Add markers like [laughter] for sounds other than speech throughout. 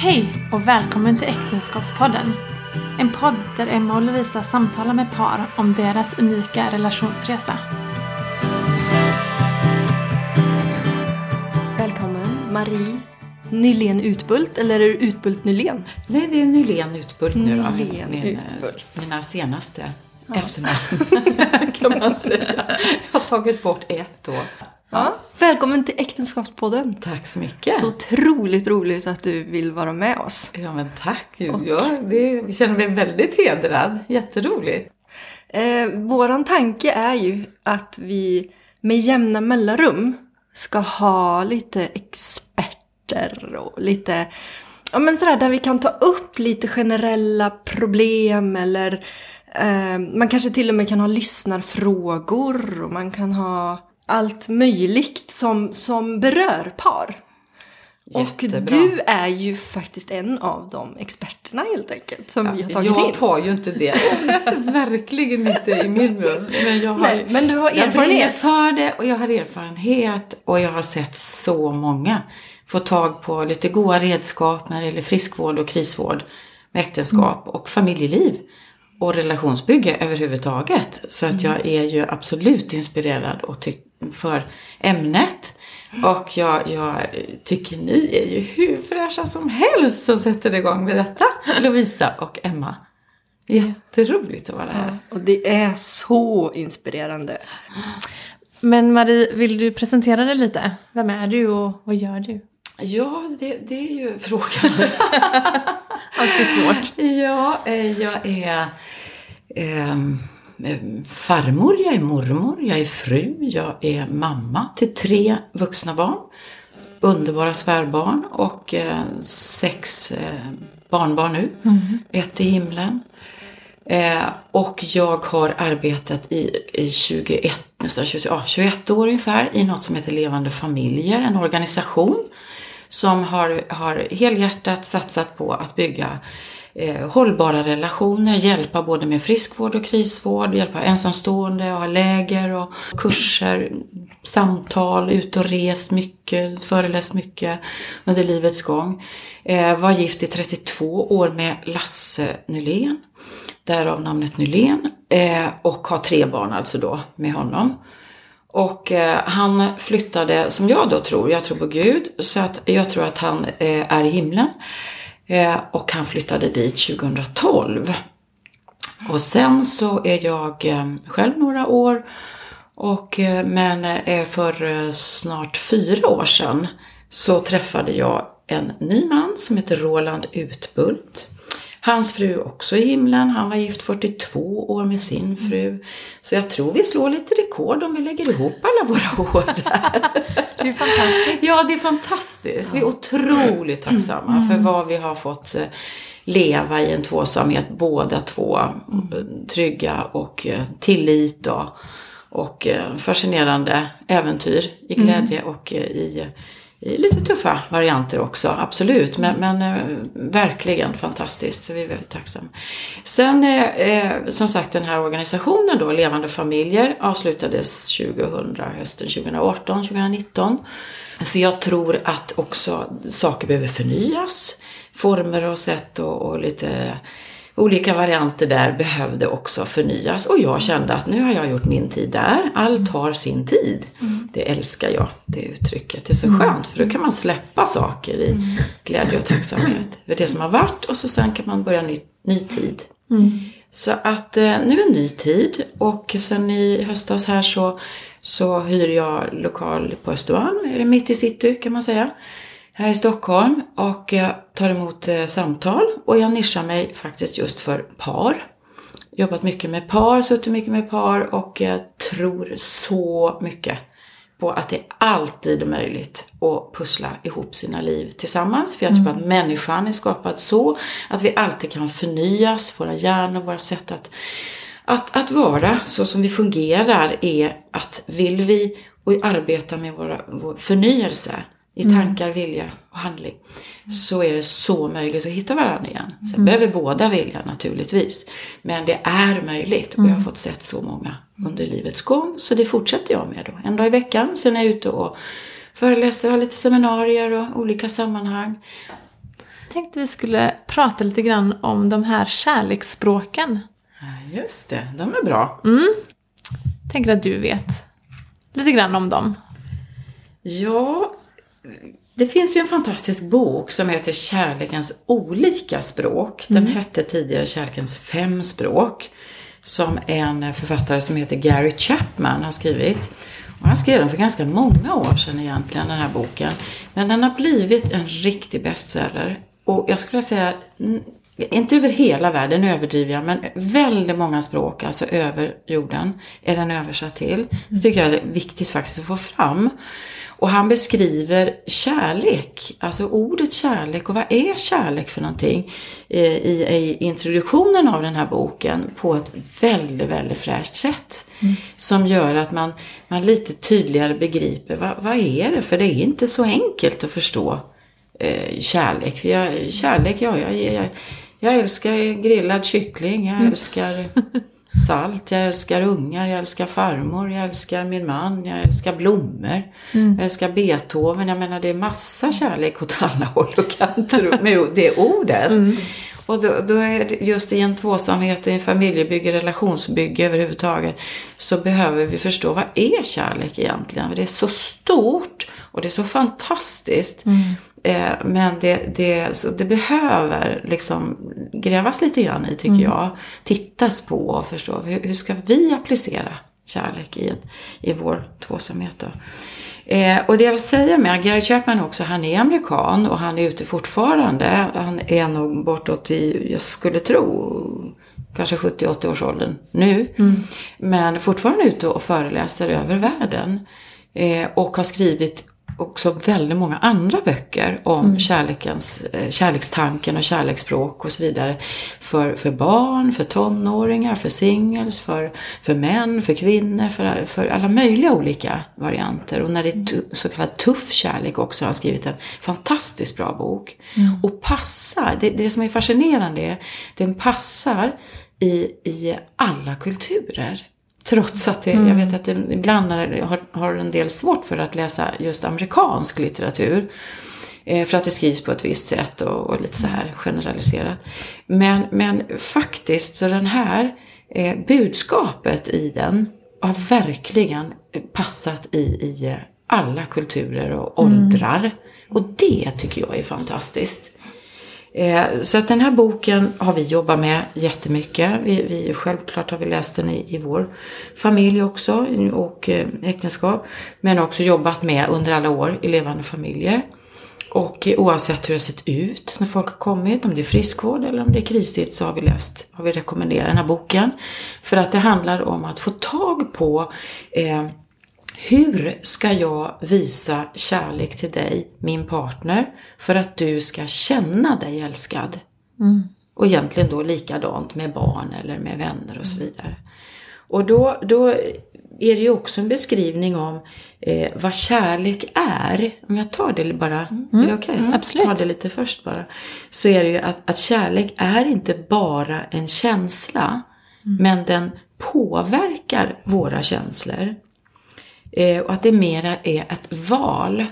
Hej och välkommen till Äktenskapspodden. En podd där Emma och Lovisa samtalar med par om deras unika relationsresa. Välkommen Marie Nylén Utbult, eller är det Utbult Nylén? Nej, det är Nylén Utbult nu då. Nylén Min, Utbult. Mina senaste efternamn [laughs] kan man säga. Jag har tagit bort ett då. Ja. Välkommen till Äktenskapspodden. Tack så mycket. Så otroligt roligt att du vill vara med oss. Ja, men tack. Ja, det, jag känner mig väldigt hedrad. Jätteroligt. Eh, våran tanke är ju att vi med jämna mellanrum ska ha lite experter och lite Ja men sådär där vi kan ta upp lite generella problem eller eh, man kanske till och med kan ha lyssnarfrågor och man kan ha allt möjligt som, som berör par. Och Jättebra. du är ju faktiskt en av de experterna helt enkelt som vi har tagit jag in. tar ju inte det. [laughs] Jag verkligen inte i min mun. Men jag har, Nej, men du har Jag erfarenhet. för det och jag har erfarenhet och jag har sett så många få tag på lite goda redskap när det gäller friskvård och krisvård med äktenskap Mm. och familjeliv och relationsbygge överhuvudtaget. Så att jag är ju absolut inspirerad och ty- för ämnet. Och jag, jag tycker ni är ju hur fräscha som helst som sätter igång med detta. Lovisa och Emma. Jätteroligt att vara här. Och det är så inspirerande. Men Marie, vill du presentera dig lite? Vem är du och vad gör du? Ja, det, det är ju frågan. [laughs] [laughs] Alltid svårt. ja, eh, jag är ehm, eh, farmor, jag är mormor, jag är fru, jag är mamma till tre vuxna barn. Underbara svärbarn och eh, sex eh, barnbarn nu. Ett i himlen. Eh, och jag har arbetat i, i 21, nästan 20, ja, 21 år ungefär i något som heter Levande familjer, en organisation som har, har helhjärtat satsat på att bygga eh, hållbara relationer, hjälpa både med friskvård och krisvård, hjälpa ensamstående och ha läger och kurser, samtal, ut och rest mycket, föreläst mycket under livets gång. Eh, var gift i 32 år med Lasse Nylén, därav namnet Nylén, eh, och har tre barn alltså då med honom. Och eh, han flyttade, som jag då tror, jag tror på Gud, så att jag tror att han eh, är i himlen. Eh, och han flyttade dit 2012. Och sen så är jag eh, själv några år. Och, eh, men eh, för snart fyra år sedan så träffade jag en ny man som heter Roland Utbult. Hans fru också i himlen. Han var gift 42 år med sin fru. Så jag tror vi slår lite rekord om vi lägger ihop alla våra [laughs] år där. Det är fantastiskt. Ja, det är fantastiskt. Vi är otroligt tacksamma för vad vi har fått eh, leva i en tvåsamhet, båda två. eh, Trygga och eh, tillit och, och eh, fascinerande äventyr i glädje och i Eh, lite tuffa varianter också, absolut. Men, men eh, verkligen fantastiskt, så vi är väldigt tacksamma. Sen, eh, eh som sagt, den här organisationen då, Levande familjer, avslutades 2000, hösten 2018, 2019. För jag tror att också saker behöver förnyas. Former och sätt och, och lite olika varianter där behövde också förnyas. Och jag kände att nu har jag gjort min tid där. Allt har sin tid. Det älskar jag, det uttrycket. Det är så skönt för då kan man släppa saker i glädje och tacksamhet för det som har varit och så sen kan man börja ny, ny tid. Så att eh, nu är ny tid och sen i höstas här så, så hyr jag lokal på Östermalm, mitt i city kan man säga, här i Stockholm och tar emot eh, samtal och jag nischar mig faktiskt just för par. Jobbat mycket med par, suttit mycket med par och jag tror så mycket på att det alltid är möjligt att pussla ihop sina liv tillsammans. För jag tror att människan är skapad så att vi alltid kan förnyas, våra hjärnor, våra sätt att, att, att vara så som vi fungerar är att vill vi och arbeta med våra, vår förnyelse i tankar, vilja och handling så är det så möjligt att hitta varandra igen. Sen behöver båda vilja naturligtvis. Men det är möjligt och jag har fått sett så många under livets gång. Så det fortsätter jag med då. En dag i veckan. Sen är jag ute och föreläser, har lite seminarier och olika sammanhang. tänkte vi skulle prata lite grann om de här kärleksspråken. Ja, just det. De är bra. Tänker att du vet lite grann om dem. Ja, det finns ju en fantastisk bok som heter Kärlekens olika språk. Den hette tidigare Kärlekens fem språk. Som en författare som heter Gary Chapman har skrivit. Och han skrev den för ganska många år sedan egentligen, den här boken. Men den har blivit en riktig bestseller. Och jag skulle säga, mm, inte över hela världen överdriver jag, men väldigt många språk, alltså över jorden, är den översatt till. Det tycker jag är viktigt faktiskt att få fram. Och han beskriver kärlek, alltså ordet kärlek och vad är kärlek för någonting eh, i, i introduktionen av den här boken på ett väldigt, väldigt fräscht sätt. Som gör att man, man lite tydligare begriper vad, vad är det? För det är inte så enkelt att förstå eh, kärlek. För jag, kärlek, ja, jag, jag, jag älskar grillad kyckling, jag älskar salt, jag älskar ungar, jag älskar farmor, jag älskar min man, jag älskar blommor, jag älskar Beethoven. Jag menar det är massa kärlek åt alla håll och kanter med det ordet. Och då, då är det just i en tvåsamhet, i en familjebygge, relationsbygge överhuvudtaget, så behöver vi förstå vad är kärlek egentligen? Det är så stort och det är så fantastiskt. Eh, men det, det, så det behöver liksom grävas lite grann i tycker jag. Tittas på och förstå hur, hur ska vi applicera kärlek i, i vår tvåsamhet då. Eh, och det jag vill säga med Gary Chapman också, han är amerikan och han är ute fortfarande. Han är nog bortåt i, jag skulle tro, kanske 70-80 års åldern nu. Men fortfarande ute och föreläser över världen. Eh, och har skrivit också väldigt många andra böcker om kärlekens, eh, kärlekstanken och kärleksspråk och så vidare. För, för barn, för tonåringar, för singles, för, för män, för kvinnor, för, för alla möjliga olika varianter. Och när det är tu, så kallad tuff kärlek också har han skrivit en fantastiskt bra bok. Och passar, det, det som är fascinerande är den passar i, i alla kulturer. Trots att det, jag vet att det, ibland har, har en del svårt för att läsa just amerikansk litteratur. Eh, för att det skrivs på ett visst sätt och, och lite så här generaliserat. Men, men faktiskt så den här eh, budskapet i den har verkligen passat i, i alla kulturer och åldrar. Och det tycker jag är fantastiskt. Eh, så att den här boken har vi jobbat med jättemycket. Vi, vi, självklart har vi läst den i, i vår familj också och eh, äktenskap. Men också jobbat med under alla år i levande familjer. Och eh, oavsett hur det har sett ut när folk har kommit, om det är friskvård eller om det är krisigt så har vi läst, har vi rekommenderat den här boken. För att det handlar om att få tag på eh, hur ska jag visa kärlek till dig, min partner, för att du ska känna dig älskad? Och egentligen då likadant med barn eller med vänner och så vidare. Och då, då är det ju också en beskrivning om eh, vad kärlek är. Om jag tar det bara, är det okej? absolut. Ta det lite först bara. Så är det ju att, att kärlek är inte bara en känsla, men den påverkar våra känslor. Eh, och att det mera är ett val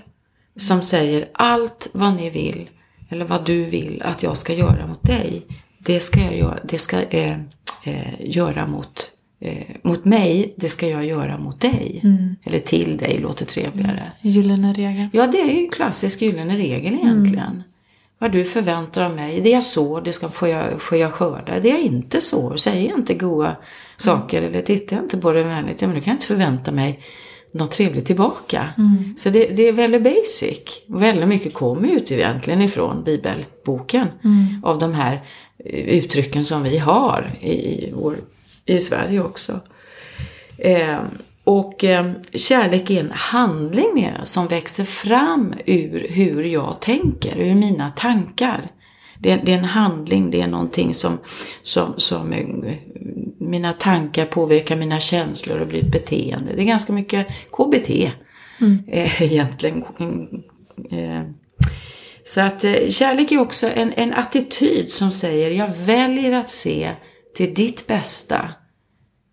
som säger allt vad ni vill eller vad du vill att jag ska göra mot dig. Det ska jag göra, det ska, eh, eh, göra mot, eh, mot mig, det ska jag göra mot dig. Eller till dig låter trevligare. Gyllene regel. Ja, det är ju klassisk gyllene regel egentligen. Vad du förväntar av mig. Det jag sår, det ska, får, jag, får jag skörda. Det jag inte sår, säger jag inte goda saker eller tittar jag inte på det vänligt, ja men då kan jag inte förvänta mig något trevligt tillbaka. Så det, det är väldigt basic. Väldigt mycket kommer ju egentligen ifrån bibelboken. Av de här eh, uttrycken som vi har i, vår, i Sverige också. Eh, och eh, kärlek är en handling mera som växer fram ur hur jag tänker, ur mina tankar. Det är, det är en handling, det är någonting som, som, som mina tankar påverkar mina känslor och blir ett beteende. Det är ganska mycket KBT eh, egentligen. Eh, så att eh, kärlek är också en, en attityd som säger jag väljer att se till ditt bästa.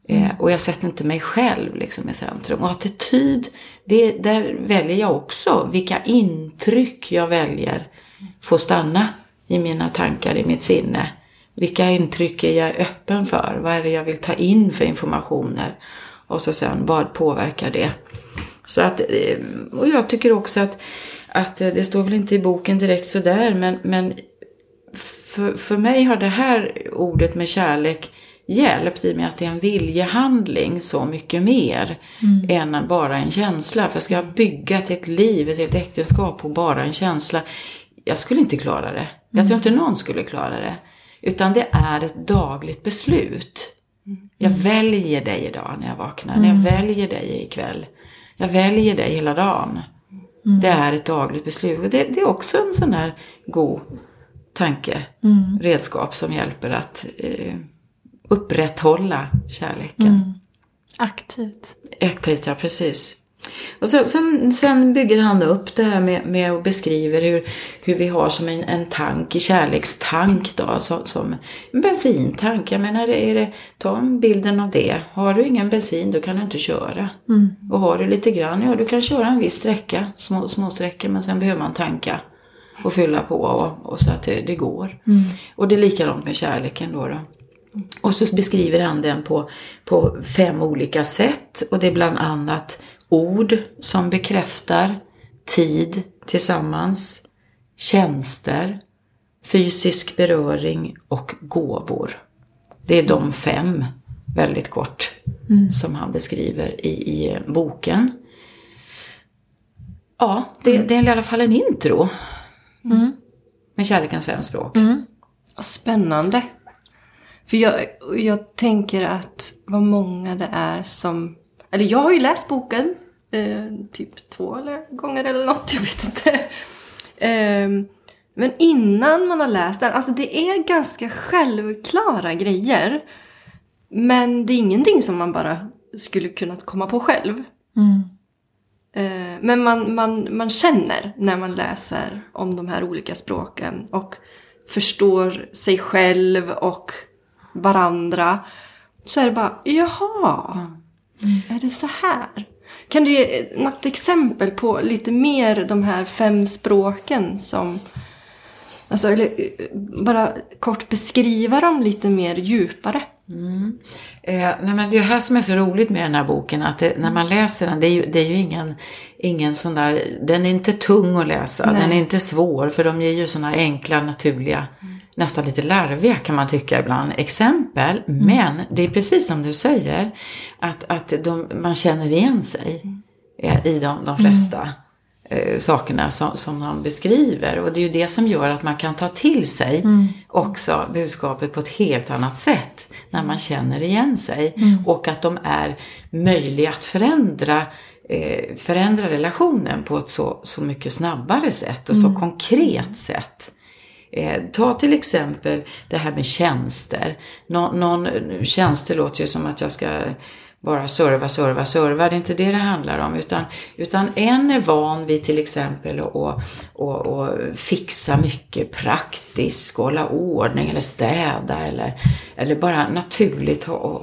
Eh, och jag sätter inte mig själv liksom i centrum. Och attityd, det, där väljer jag också vilka intryck jag väljer får stanna i mina tankar, i mitt sinne? Vilka intryck är jag öppen för? Vad är det jag vill ta in för informationer? Och så sen, vad påverkar det? Så att, eh, och jag tycker också att, att eh, det står väl inte i boken direkt sådär, men, men för, för mig har det här ordet med kärlek hjälpt i och med att det är en viljehandling så mycket mer mm. än bara en känsla. För ska jag bygga ett helt liv, ett helt äktenskap på bara en känsla, jag skulle inte klara det. Jag tror inte någon skulle klara det. Utan det är ett dagligt beslut. Jag väljer dig idag när jag vaknar. Mm. Jag väljer dig ikväll. Jag väljer dig hela dagen. Mm. Det är ett dagligt beslut. Och det, det, är också en sån här god tanke, mm. redskap som hjälper att eh, upprätthålla kärleken. Mm. Aktivt. Aktivt, ja precis. Och sen, sen, sen, bygger han upp det här med, med och beskriver hur, hur vi har som en, en tank, kärlekstank då, så, som en bensintank. Jag menar, är det, ta bilden av det. Har du ingen bensin då kan du inte köra. Mm. Och har du lite grann, ja du kan köra en viss sträcka, små, små sträckor, men sen behöver man tanka och fylla på och, och så att det, det går. Mm. Och det är likadant med kärleken då. då. Och så beskriver han den på, på fem olika sätt och det är bland annat ord som bekräftar, tid tillsammans, tjänster, fysisk beröring och gåvor. Det är de fem, väldigt kort, mm. som han beskriver i, i boken. Ja, det, det, är i alla fall en intro. Mm. Med kärlekens fem språk. Mm. Spännande. För jag, jag tänker att vad många det är som... Eller jag har ju läst boken eh, typ två eller gånger eller något, jag vet inte. Eh, men innan man har läst den, alltså det är ganska självklara grejer. Men det är ingenting som man bara skulle kunna komma på själv. Mm. Eh, men man, man, man känner när man läser om de här olika språken och förstår sig själv och varandra. Så är det bara, jaha, mm. är det så här? Kan du ge något exempel på lite mer de här fem språken som... Alltså, eller bara kort beskriva dem lite mer djupare. Mm. Eh, nej men det är det här som är så roligt med den här boken, att det, när man läser den, det är ju, det är ju ingen, ingen sån där, den är inte tung att läsa, nej. den är inte svår, för de ger ju såna enkla, naturliga mm nästan lite larviga kan man tycka ibland, exempel. Mm. Men det är precis som du säger, att, att de, man känner igen sig mm. i de, de flesta mm. eh, sakerna som, som han beskriver. Och det är ju det som gör att man kan ta till sig mm. också budskapet på ett helt annat sätt när man känner igen sig. Mm. Och att de är möjliga att förändra eh, förändra relationen på ett så, så mycket snabbare sätt och så mm. konkret sätt. Eh, ta till exempel det här med tjänster. Nå, någon, eh, tjänster låter ju som att jag ska bara serva, serva, serva. Det är inte det det handlar om. Utan, utan en är van vid till exempel att och, och, och fixa mycket praktiskt, hålla ordning eller städa eller, eller bara naturligt ha,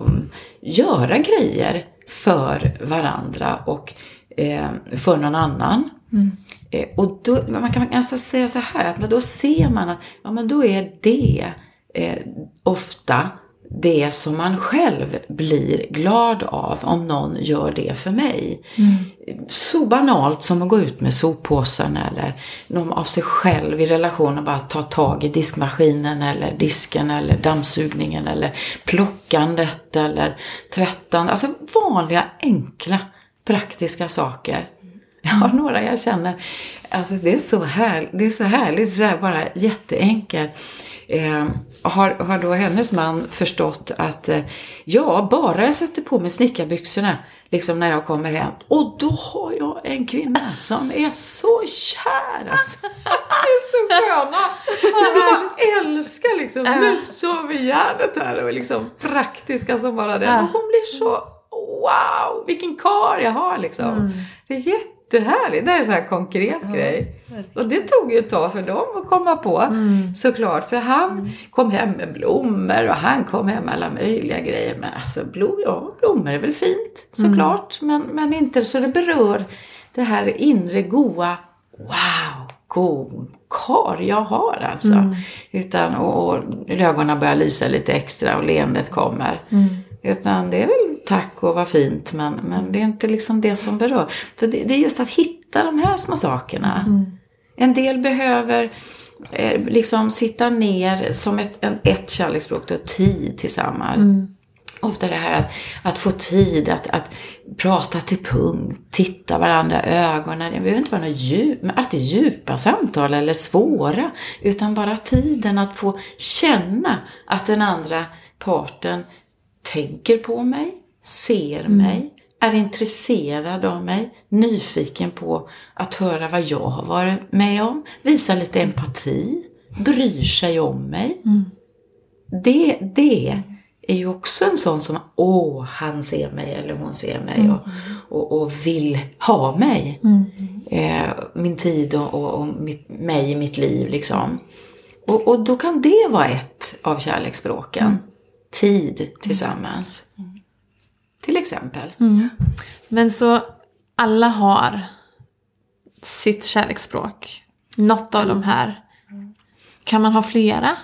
göra grejer för varandra och eh, för någon annan. Mm. Eh, och då, man kan nästan säga så här, att då ser man att ja, men då är det eh, ofta det som man själv blir glad av om någon gör det för mig. Mm. Så banalt som att gå ut med soppåsen eller någon av sig själv i relation och bara ta tag i diskmaskinen eller disken eller dammsugningen eller plockandet eller tvättandet. Alltså vanliga enkla praktiska saker. Jag har några jag känner, alltså det är så, här, det är så härligt, så här bara jätteenkelt. Eh, har, har då hennes man förstått att eh, ja, bara jag sätter på mig snickarbyxorna liksom när jag kommer hem och då har jag en kvinna som är så kär alltså. [laughs] är så sköna. Jag älskar liksom, nu kör vi järnet här och liksom praktiska som bara det. Och hon blir så, wow, vilken kar jag har liksom. Mm. Det är jätte jättehärligt. Det är en sån här konkret ja, grej. Och det tog ju ett tag för dem att komma på mm. såklart. För han mm. kom hem med blommor och han kom hem med alla möjliga grejer. Men alltså blom, ja, blommor är väl fint såklart. Mm. Men, men inte så det berör det här inre goa Wow! god kar jag har alltså. Utan, och, och ögonen börjar lysa lite extra och leendet kommer. Utan det är väl tack och vad fint men, men det är inte liksom det som berör. Så det, det är just att hitta de här små sakerna. En del behöver eh, liksom sitta ner som ett, en, ett kärleksspråk, då, tid tillsammans. Ofta det här att, att få tid att, att prata till punkt, titta varandra i ögonen. Det behöver inte vara något djup, men alltid djupa samtal eller svåra. Utan bara tiden att få känna att den andra parten tänker på mig, ser mig, är intresserad av mig, nyfiken på att höra vad jag har varit med om, visar lite empati, bryr sig om mig. Det, det är ju också en sån som, åh, han ser mig eller hon ser mig och, och, och vill ha mig. Eh, min tid och, och, och mitt, mig i mitt liv liksom. Och, och då kan det vara ett av kärleksspråken. Tid tillsammans. Till exempel. Men så alla har sitt kärleksspråk. Något av de här. Kan man ha flera?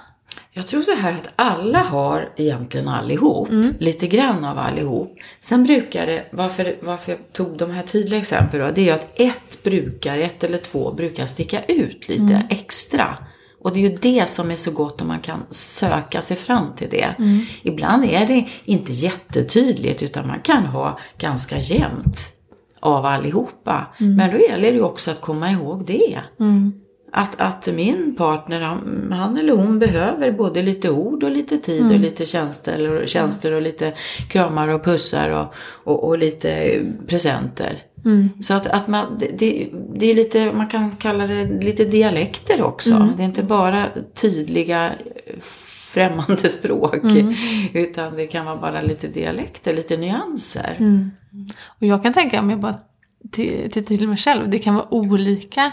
Jag tror så här att alla har egentligen allihop. Mm. Lite grann av allihop. Sen brukar det, varför, varför jag tog de här tydliga exemplen då, det är ju att ett brukar, ett eller två brukar sticka ut lite Mm. extra. Och det är ju det som är så gott om man kan söka sig fram till det. Mm. Ibland är det inte jättetydligt utan man kan ha ganska jämnt av allihopa. Mm. Men då gäller det ju också att komma ihåg det. Att, att min partner, han, han eller hon behöver både lite ord och lite tid och lite tjänster, och, tjänster och lite kramar och pussar och, och, och lite presenter. Så att, att man, det, det, är lite, man kan kalla det lite dialekter också. Det är inte bara tydliga främmande [laughs] språk. Utan det kan vara bara lite dialekter, lite nyanser. Och jag kan tänka, om jag bara till, till mig själv, det kan vara olika,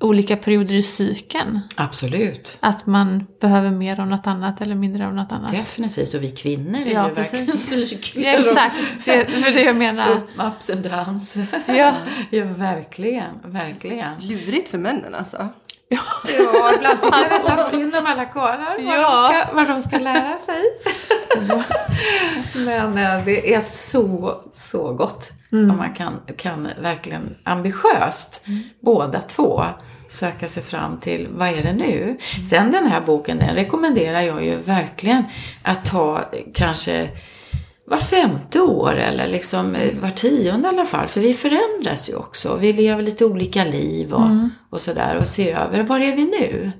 olika perioder i cykeln. Absolut. Att man behöver mer av något annat eller mindre av något annat. Definitivt. Och vi kvinnor är Ja, ju verkligen precis. cykler. Ja, exakt, det är det jag menar. Upp, ups and downs. Ja. [laughs] ja, verkligen. Verkligen. Lurigt för männen alltså. Ja, ibland tycker jag [laughs] nästan synd om alla karlar. Vad, Ja. de ska, vad de ska lära sig. [laughs] Men eh, det är så, så gott. Om man kan, kan verkligen ambitiöst, båda två, söka sig fram till vad är det nu? Sen den här boken, den rekommenderar jag ju verkligen att ta kanske var femte år eller liksom eh, var tionde i alla fall. För vi förändras ju också. Vi lever lite olika liv och, och sådär. Och se över, var är vi nu?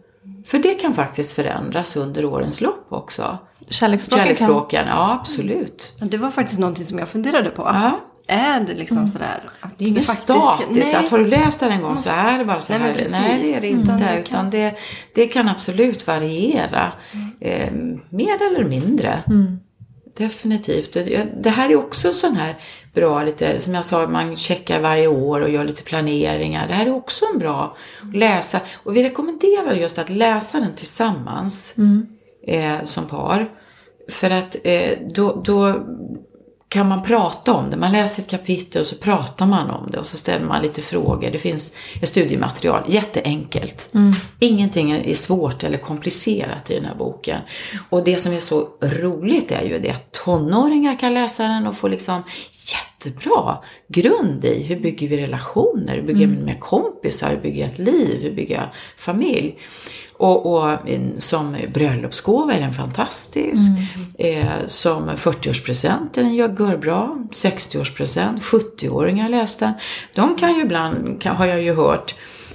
För det kan faktiskt förändras under årens lopp också. Kärleksspråken kan... Kärleksspråken, ja absolut. Ja, Det var faktiskt någonting som jag funderade på. Ja. Är det liksom sådär att Det är inget faktiskt- statiskt, att har du läst den en gång så är det bara så Nej, här. Nej, det är det Mm. inte. Utan det Utan det, det kan absolut variera. Eh, mer eller mindre. Definitivt. Det, här är också sån här bra, lite, som jag sa, man checkar varje år och gör lite planeringar. Det här är också en bra att läsa. Och vi rekommenderar just att läsa den tillsammans eh, som par. För att eh, då, då kan man prata om det. Man läser ett kapitel och så pratar man om det och så ställer man lite frågor. Det finns ett studiematerial, jätteenkelt. Ingenting är svårt eller komplicerat i den här boken. Och det som är så roligt är ju det att tonåringar kan läsa den och få liksom jättebra grund i hur bygger vi relationer, hur bygger jag med kompisar, hur bygger jag ett liv, hur bygger jag familj. Och, och som bröllopsgåva är den fantastisk. Eh, som 40-årspresent är den gör görbra. 60-årspresent, 70-åringar läste den. De kan ju ibland, kan, har jag ju hört,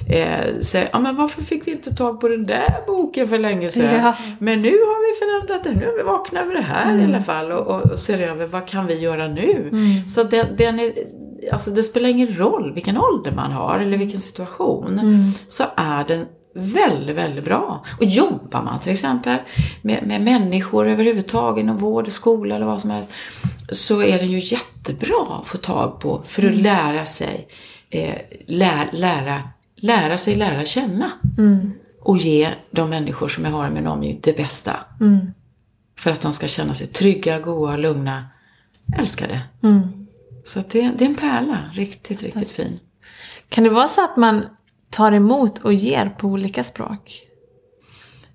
eh, säga, ja men varför fick vi inte tag på den där boken för länge sedan? Ja. Men nu har vi förändrat det, nu har vi vaknat över det här i alla fall och, och, och ser över vad kan vi göra nu? Så den, den är, alltså det spelar ingen roll vilken ålder man har eller vilken situation, så är den väldigt, väldigt bra. Och jobbar man till exempel med, med människor överhuvudtaget inom vård, skola eller vad som helst, så är den ju jättebra att få tag på för att lära sig, eh, lä, lära, lära sig lära känna. Och ge de människor som jag har i min omgivning det bästa. För att de ska känna sig trygga, goa, lugna, älskade. Så att det, det är en pärla, riktigt, riktigt fin. Kan det vara så att man tar emot och ger på olika språk.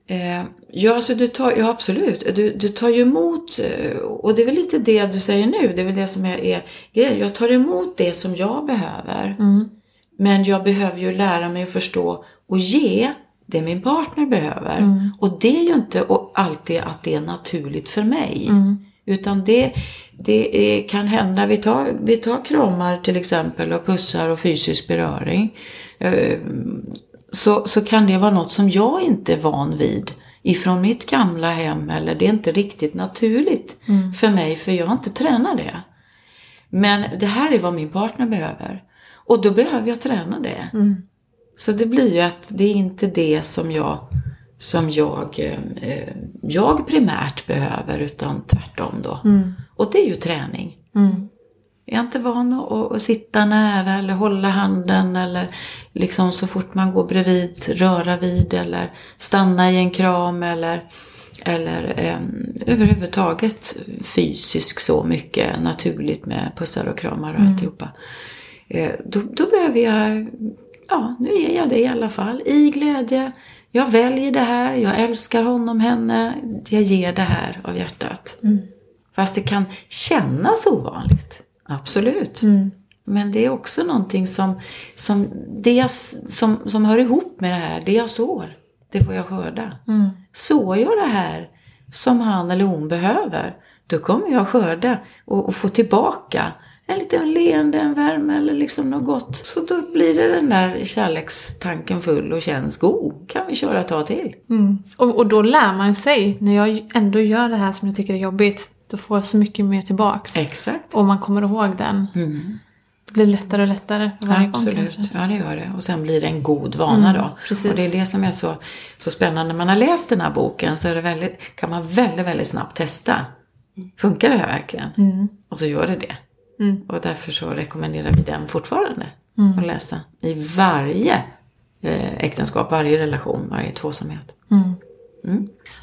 Eh, ja, alltså du tar, ja, absolut. Du, du tar ju emot, eh, och det är väl lite det du säger nu, det är väl det som är, är grejen. Jag tar emot det som jag behöver. Men jag behöver ju lära mig att förstå och ge det min partner behöver. Och det är ju inte alltid att det är naturligt för mig. Utan det, det är, kan hända, vi tar, vi tar kramar till exempel och pussar och fysisk beröring. Eh, så, så kan det vara något som jag inte är van vid ifrån mitt gamla hem eller det är inte riktigt naturligt för mig för jag har inte tränat det. Men det här är vad min partner behöver. Och då behöver jag träna det. Så det blir ju att det är inte det som jag, som jag, eh, jag primärt behöver utan tvärtom då. Och det är ju träning. Är jag inte van att, att sitta nära eller hålla handen eller liksom så fort man går bredvid röra vid eller stanna i en kram eller, eller eh, överhuvudtaget fysiskt så mycket naturligt med pussar och kramar och alltihopa. Eh, då, då behöver jag, ja nu ger jag det i alla fall i glädje. Jag väljer det här, jag älskar honom, henne, jag ger det här av hjärtat. Fast det kan kännas ovanligt. Absolut. Men det är också någonting som, som, det jag, som, som hör ihop med det här. Det jag sår, det får jag skörda. Sår jag det här som han eller hon behöver, då kommer jag skörda och, och få tillbaka en liten leende, en värme eller liksom något gott. Så då blir det den där kärlekstanken full och känns god. Kan vi köra ett tag till. Och, och då lär man sig, när jag ändå gör det här som jag tycker är jobbigt, då får så mycket mer tillbaks. Exakt. Och man kommer ihåg den. Det blir lättare och lättare för varje gång Absolut, kanske. ja det gör det. Och sen blir det en god vana då. precis. Och det är det som är så, så spännande. När man har läst den här boken så är det väldigt, kan man väldigt, väldigt snabbt testa. Funkar det här verkligen? Och så gör det det. Och därför så rekommenderar vi den fortfarande att läsa. I varje eh, äktenskap, varje relation, varje tvåsamhet.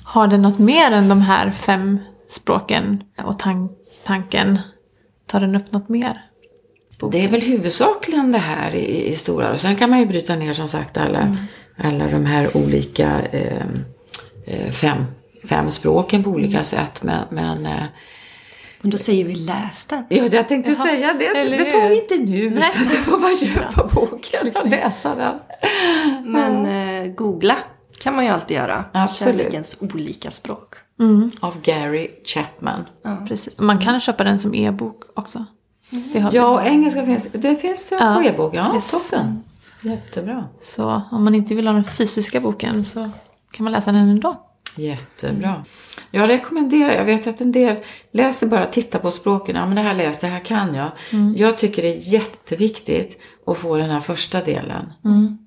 Har det något mer än de här fem språken och tan- tanken? Tar den upp något mer? Det är väl huvudsakligen det här i, i stora. Och sen kan man ju bryta ner som sagt alla, alla de här olika eh, eh, fem, fem språken på olika sätt. Men, men eh, Men då säger vi läs den. ja, jag tänkte säga det. eller Det tar vi inte nu. Nej. Utan du får bara köpa boken och läsa den. Men eh, googla kan man ju alltid göra. Absolut. Kärlekens olika språk. Av Gary Chapman. Precis. Man kan köpa den som e-bok också. Det har vi. Ja, och engelska finns. Det finns Ja, på e-bok. Ja, yes. toppen. Jättebra. Så om man inte vill ha den fysiska boken så kan man läsa den ändå. Jättebra. Jag rekommenderar, jag vet att en del läser bara, tittar på språken, ja men det här läser, det här kan jag. Jag tycker det är jätteviktigt att få den här första delen.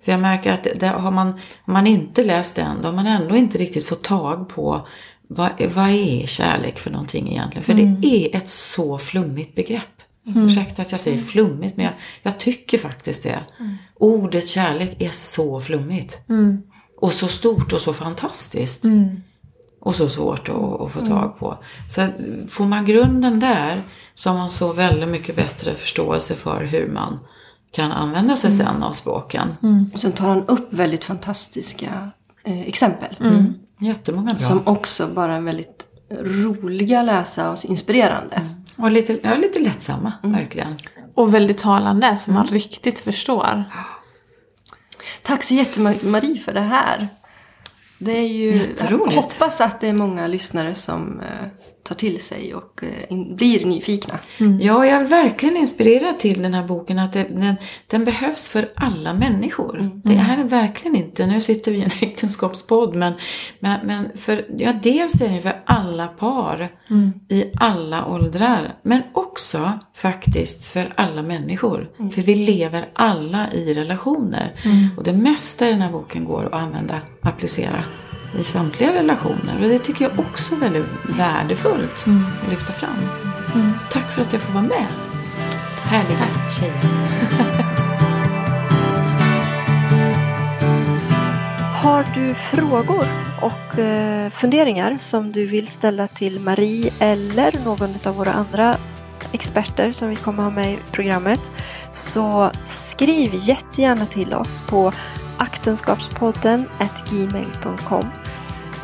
För jag märker att det, har, man, man inte läst den, då har man ändå inte riktigt fått tag på vad, vad är kärlek för någonting egentligen? För det är ett så flummigt begrepp. Ursäkta att jag säger flummigt, men jag, jag tycker faktiskt det. Ordet kärlek är så flummigt. Och så stort och så fantastiskt. Och så svårt att, att få tag på. Så får man grunden där så har man så väldigt mycket bättre förståelse för hur man kan använda sig sen av språken. Och sen tar han upp väldigt fantastiska eh, exempel. Jättemånga bra. Som också bara är väldigt roliga att läsa och inspirerande. Och lite, ja, lite lättsamma, verkligen. Och väldigt talande så man riktigt förstår. Tack så jättemycket Marie för det här. Det är ju, jag hoppas att det är många lyssnare som eh, tar till sig och eh, in, blir nyfikna. Ja, jag är verkligen inspirerad till den här boken. Att det, den, den behövs för alla människor. Det här är verkligen inte, nu sitter vi i en [laughs] äktenskapspodd, men, men, men för, ja, dels är det för alla par i alla åldrar. Men också faktiskt för alla människor. För vi lever alla i relationer. Och det mesta i den här boken går att använda, applicera i samtliga relationer. Och det tycker jag också är väldigt värdefullt att lyfta fram. Tack för att jag får vara med. Härliga tjejer. [laughs] Har du frågor och eh, funderingar som du vill ställa till Marie eller någon av våra andra experter som vi kommer ha med i programmet. Så skriv jättegärna till oss på aktenskapspodden gmail.com.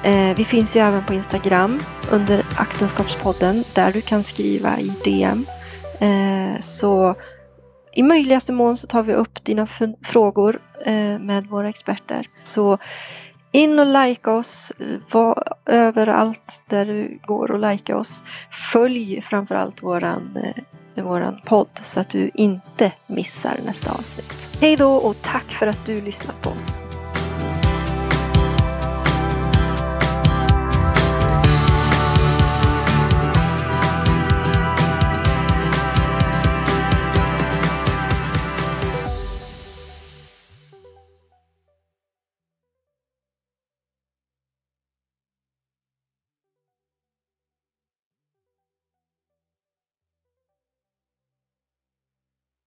Eh, vi finns ju även på Instagram under Aktenskapspodden där du kan skriva i DM. Eh, så i möjligaste mån så tar vi upp dina frågor eh, med våra experter. Så in och like oss var överallt där du går och like oss. Följ framförallt våran, eh, våran podd så att du inte missar nästa avsnitt. Hej då och tack för att du lyssnar på oss.